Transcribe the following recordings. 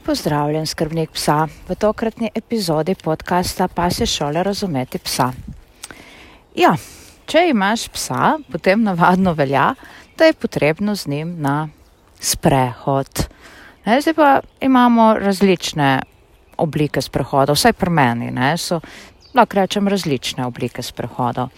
Pozdravljen, skrbnik psa. V tokratni epizodi podcasta Pa se šole razumeti psa. Ja, če imaš psa, potem navadno velja, da je potrebno z njim na sprehod. Ne, zdaj pa imamo različne oblike sprehodov, vsaj pri meni, ne, so, lahko rečem, različne oblike sprehodov.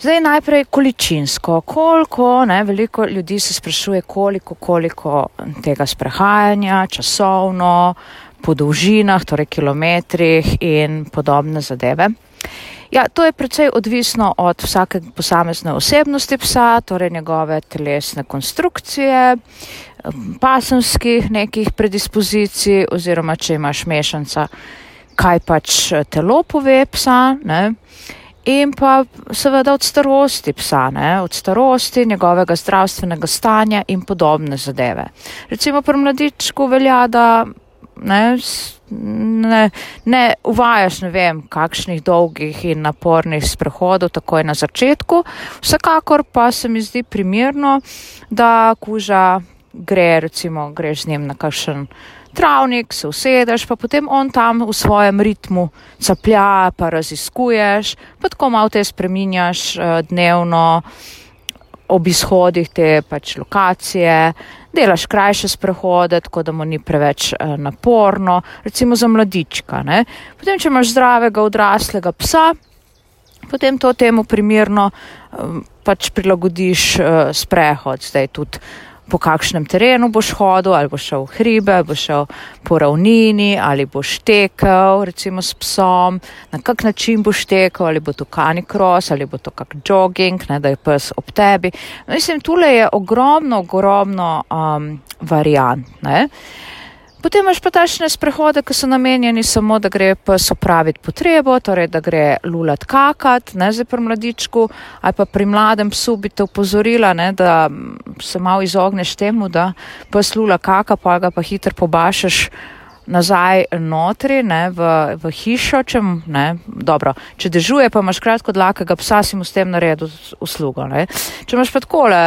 Zdaj najprej količinsko, koliko, ne, veliko ljudi se sprašuje, koliko, koliko tega sprehajanja, časovno, po dolžinah, torej kilometrih in podobne zadeve. Ja, to je precej odvisno od vsake posamezne osebnosti psa, torej njegove telesne konstrukcije, pasemskih nekih predispozicij oziroma če imaš mešanca, kaj pač telo pove psa. Ne in pa seveda od starosti psa, ne, od starosti, njegovega zdravstvenega stanja in podobne zadeve. Recimo pri mladičku velja, da ne, ne, ne uvajaš ne vem kakšnih dolgih in napornih sprehodov takoj na začetku, vsekakor pa se mi zdi primirno, da kuža gre, recimo greš z njim na kakšen travnik, se usedeš, pa potem on tam v svojem ritmu caplja, pa raziskuješ, pa tako malo te spreminjaš uh, dnevno ob izhodih te pač lokacije, delaš krajše sprehode, tako da mu ni preveč uh, naporno, recimo za mladička. Ne? Potem, če imaš zdravega odraslega psa, potem to temu primirno um, pač prilagodiš sprehod, zdaj tudi po kakšnem terenu boš hodil, ali boš šel v hribe, boš šel po ravnini, ali boš tekel, recimo s psom, na kak način boš tekel, ali bo to kanikros, ali bo to kak jogging, ne, da je pes ob tebi. Mislim, tule je ogromno, ogromno um, variant. Ne. Potem imaš pa tašne sprehode, ki so namenjeni samo, da gre pes opraviti potrebo, torej da gre lulat kakat, ne zdaj pri mladičku, ali pa pri mladem psu bi te upozorila, ne, da se malo izogneš temu, da pes lula kaka, pa ga pa hitro pobašaš nazaj notri, ne, v, v hišo, če, ne, dobro, če dežuje, pa imaš kratko dlakega psa, si mu s tem naredil uslugo, ne. Če imaš pa takole,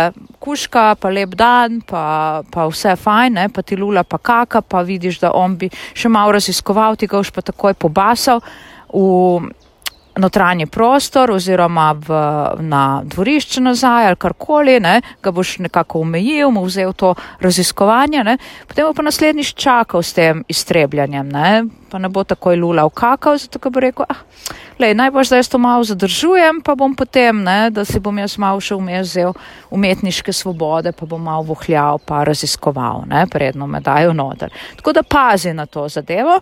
kuška, pa lep dan, pa, pa vse fajn, ne, pa ti lula pa kaka, pa vidiš, da on bi še malo raziskoval, ti ga už pa takoj pobasal v notranji prostor oziroma v, na dvorišče nazaj ali karkoli, ne, ga boš nekako omejil, mu vzel to raziskovanje, ne, potem bo pa naslednjič čakal s tem iztrebljanjem, ne, pa ne bo takoj lulal kakal, zato ga bo rekel, ah, lej, najbolj zdaj to malo zadržujem, pa bom potem, ne, da si bom jaz malo še vmes vzel umetniške svobode, pa bom malo vohljal, pa raziskoval, ne, predno me dajo noter. Tako da pazi na to zadevo.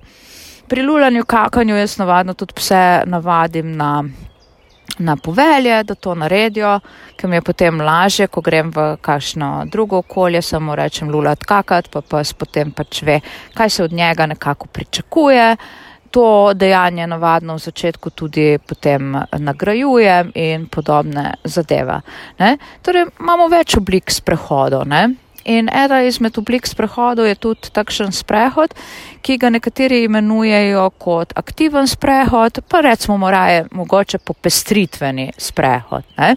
Pri lulanju, kakanju jaz navadno tudi pse navadim na, na povelje, da to naredijo, ker mi je potem lažje, ko grem v kakšno drugo okolje, samo rečem lulat kakat, pa pes potem pač ve, kaj se od njega nekako pričakuje. To dejanje navadno v začetku tudi potem nagrajujem in podobne zadeve. Ne? Torej imamo več oblik sprehodov. Ne? In ena izmed oblik sprehodov je tudi takšen sprehod, ki ga nekateri imenujejo kot aktiven sprehod, pa recimo moraje mogoče popestritveni sprehod. Ne?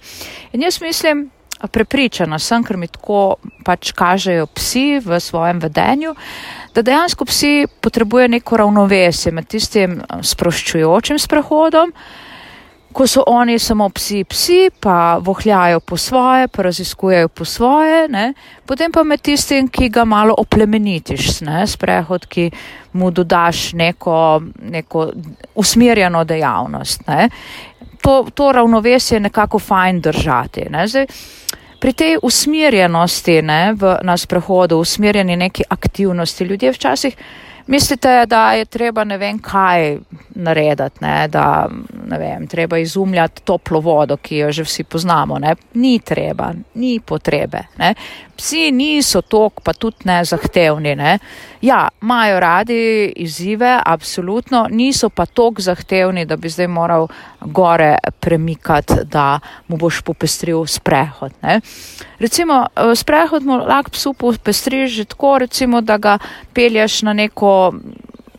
In jaz mislim, prepričana sem, ker mi tako pač kažejo psi v svojem vedenju, da dejansko psi potrebuje neko ravnovesje med tistim sproščujočim sprehodom, ko so oni samo psi, psi, pa vohljajo po svoje, pa raziskujejo po svoje, ne? potem pa med tistim, ki ga malo oplemenitiš, ne? sprehod, ki mu dodaš neko, neko usmerjeno dejavnost. Ne? To, to ravnovesje je nekako fajn držati. Ne? Zdaj, pri tej usmerjenosti ne, v, na sprehodu, usmerjeni neki aktivnosti, ljudje včasih mislite, da je treba ne vem kaj narediti, ne, da ne vem, treba izumljati toplo vodo, ki jo že vsi poznamo. Ne. Ni treba, ni potrebe. Ne. Psi niso tok, pa tudi ne zahtevni. Ne. Ja, imajo radi izzive, absolutno, niso pa tok zahtevni, da bi zdaj moral gore premikati, da mu boš popestril sprehod. Ne. Recimo, eh, sprehod mu lahko psu popestriš že tako, recimo, da ga pelješ na neko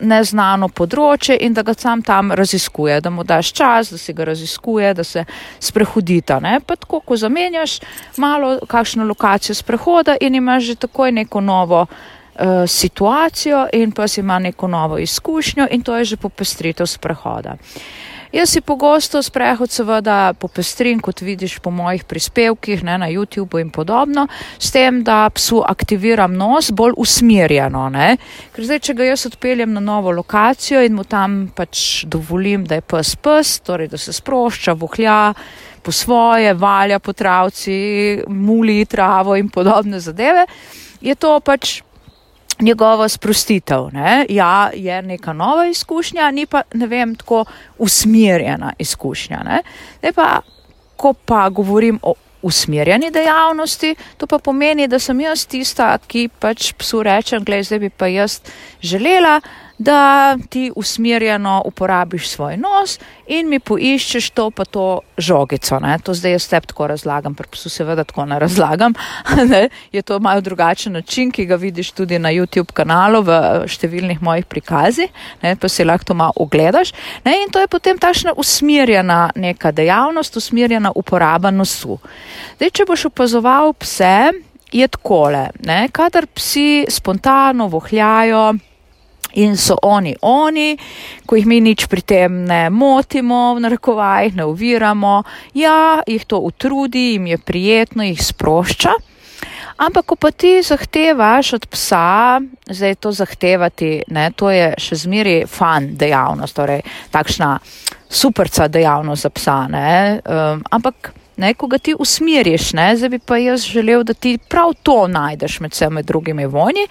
neznano področje in da ga sam tam raziskuje, da mu daš čas, da se ga raziskuje, da se sprehodita. Ne? Pa tako, ko zamenjaš malo kakšno lokacijo sprehoda in imaš že takoj neko novo situacijo in pes ima neko novo izkušnjo in to je že popestritev sprehoda. Jaz si pogosto sprehod seveda popestrim, kot vidiš po mojih prispevkih ne, na YouTubu in podobno, s tem, da psu aktiviram nos bolj usmerjeno. Ne. Ker zdaj, če ga jaz odpeljem na novo lokacijo in mu tam pač dovolim, da je pes pes, torej da se sprošča, vohlja po svoje, valja po travci, muli travo in podobne zadeve, je to pač njegova sprostitev. Ne? Ja, je neka nova izkušnja, ni pa, ne vem, tako usmerjena izkušnja. Ne? Pa, ko pa govorim o usmerjeni dejavnosti, to pa pomeni, da sem jaz tista, ki pač psu rečem, gledaj, zdaj bi pa jaz želela, da ti usmerjeno uporabiš svoj nos in mi poiščeš to pa to žogico. Ne? To zdaj jaz tebi tako razlagam, pri psu seveda tako ne razlagam. Ne? Je to malo drugačen način, ki ga vidiš tudi na YouTube kanalu v številnih mojih prikazih, ne? pa si lahko to malo ogledaš. Ne? In to je potem takšna usmerjena neka dejavnost, usmerjena uporaba nosu. Zdaj, če boš opazoval pse, je takole, ne? kadar psi spontano vohljajo, In so oni, oni, ko jih mi nič pri tem ne motimo, v narekovajih ne uviramo, ja, jih to utrudi, jim je prijetno, jih sprošča. Ampak, ko pa ti zahtevaš od psa, zdaj to zahtevati, ne, to je še zmeri fan dejavnost, torej takšna superca dejavnost za psa, ne, um, ampak ne, ko ga ti usmeriš, ne, zdaj bi pa jaz želel, da ti prav to najdeš med vsemi drugimi vojni.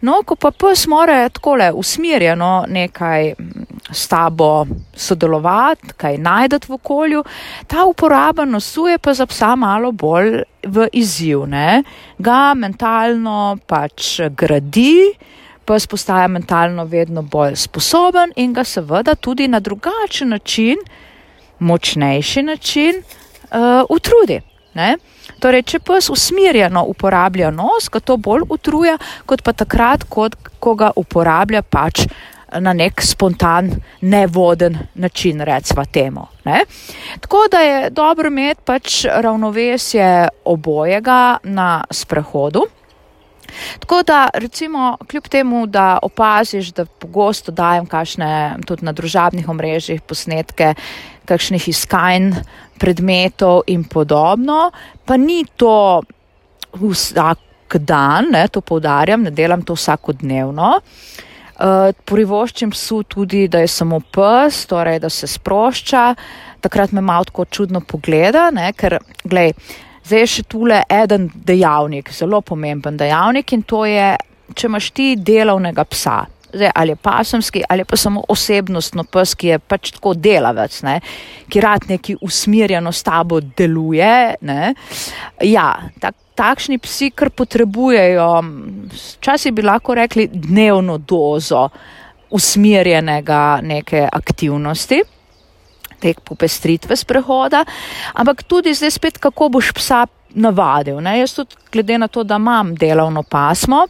No, ko pa pes more takole usmerjeno nekaj mm, s tabo sodelovati, kaj najdete v okolju, ta uporaba nosu je pa za psa malo bolj v izziv, ne, ga mentalno pač gradi. Pes postaja mentalno vedno bolj sposoben in ga seveda tudi na drugačen način, močnejši način, utrudi. Ne? Torej, če pes usmerjeno uporablja nos, ga to bolj utruja, kot pa takrat, kot, ko ga uporablja pač na nek spontan, nevoden način, recimo temu. Ne? Tako da je dobro imeti pač ravnovesje obojega na sprehodu. Tako da, recimo, kljub temu, da opaziš, da pogosto dajem kakšne tudi na družabnih omrežjih posnetke, kakšnih iskanj predmetov in podobno, pa ni to vsak dan, ne, to poudarjam, ne delam to vsakodnevno. Uh, privoščim psu tudi, da je samo pes, torej da se sprošča. Takrat me malo tako čudno pogleda, ne, ker, gledaj, zdaj je še tule eden dejavnik, zelo pomemben dejavnik in to je, če imaš ti delovnega psa, zdaj, ali je pasemski, ali pa samo osebnostno pes, ki je pač tako delavec, ne, ki rad neki usmerjeno s tabo deluje. Ne. Ja, tak, takšni psi, kar potrebujejo, včasih bi lahko rekli, dnevno dozo usmerjenega neke aktivnosti. Te popestritve sprehoda, ampak tudi zdaj spet, kako boš psa navadil. Ne? Jaz tudi, glede na to, da imam delovno pasmo,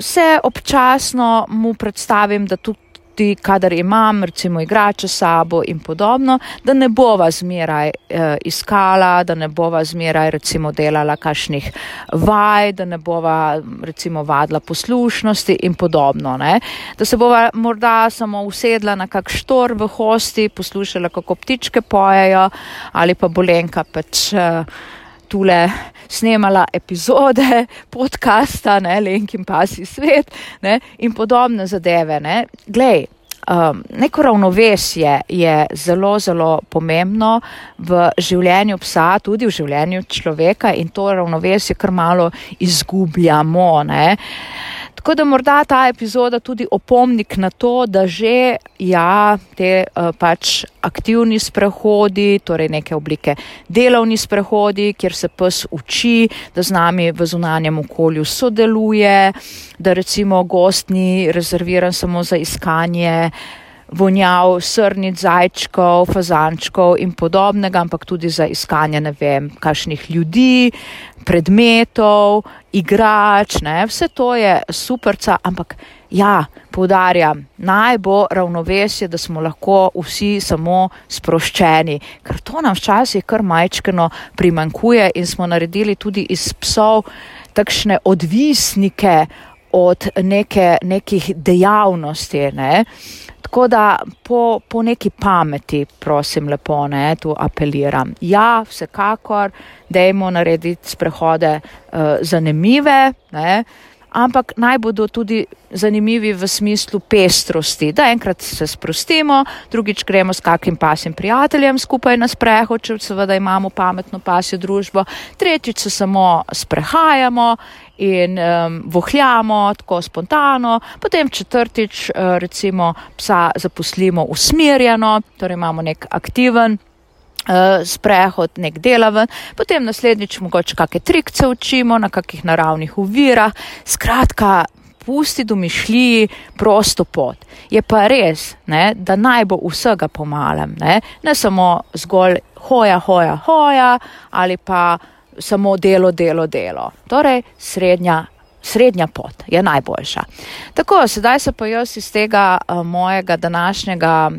se občasno mu predstavim, da tudi kadar imam recimo igrače sabo in podobno, da ne bova zmeraj eh, iskala, da ne bova zmeraj recimo delala kašnih vaj, da ne bova recimo vadla poslušnosti in podobno. Ne? Da se bova morda samo usedla na kak štor v hosti, poslušala, kako ptičke pojejo ali pa bolenka pač. Eh, tule snemala epizode podcasta, ne, Lenkin pasi svet ne, in podobne zadeve. Ne. Glej, um, neko ravnovesje je zelo, zelo pomembno v življenju psa, tudi v življenju človeka in to ravnovesje kar malo izgubljamo. Ne. Tako da morda ta epizoda tudi opomnik na to, da že ja, te uh, pač aktivni sprehodi, torej neke oblike delovni sprehodi, kjer se pes uči, da z nami v zunanjem okolju sodeluje, da recimo gost ni rezerviran samo za iskanje vonjav srnic, zajčkov, fazančkov in podobnega, ampak tudi za iskanje, ne vem, kakšnih ljudi, predmetov, igrač, ne, vse to je superca, ampak ja, poudarjam, naj bo ravnovesje, da smo lahko vsi samo sproščeni, ker to nam včasih kar majčkeno primankuje in smo naredili tudi iz psov takšne odvisnike od neke, nekih dejavnosti. Ne. Tako da po, po neki pameti, prosim, lepo ne, tu apeliram. Ja, vsekakor, dajmo narediti sprehode uh, zanimive. Ne ampak naj bodo tudi zanimivi v smislu pestrosti, da enkrat se sprostimo, drugič gremo s kakim pasim prijateljem skupaj na sprehod, če seveda imamo pametno pasjo družbo, tretjič se samo sprehajamo in um, vohljamo tako spontano, potem četrtič uh, recimo psa zaposlimo usmerjeno, torej imamo nek aktiven uh, sprehod, nek delaven, potem naslednjič mogoče kakšne trikce učimo na kakih naravnih uvirah, skratka, pusti domišljiji prosto pot. Je pa res, ne, da naj bo vsega pomalem, ne, ne samo zgolj hoja, hoja, hoja ali pa samo delo, delo, delo. Torej, srednja. Srednja pot je najboljša. Tako, sedaj se pa jaz iz tega uh, mojega današnjega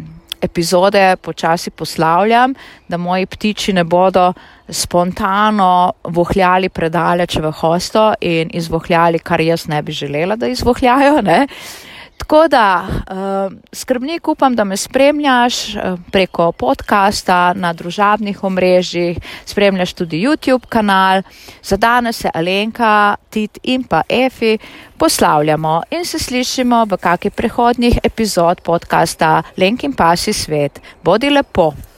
epizode počasi poslavljam, da moji ptiči ne bodo spontano vohljali predaleč v hosto in izvohljali, kar jaz ne bi želela, da izvohljajo. Ne? Tako da uh, skrbnik upam, da me spremljaš uh, preko podcasta na družabnih omrežjih, spremljaš tudi YouTube kanal. Za danes se Alenka, Tit in pa Efi poslavljamo in se slišimo v kakih prehodnih epizod podcasta Lenkin pasi svet. Bodi lepo!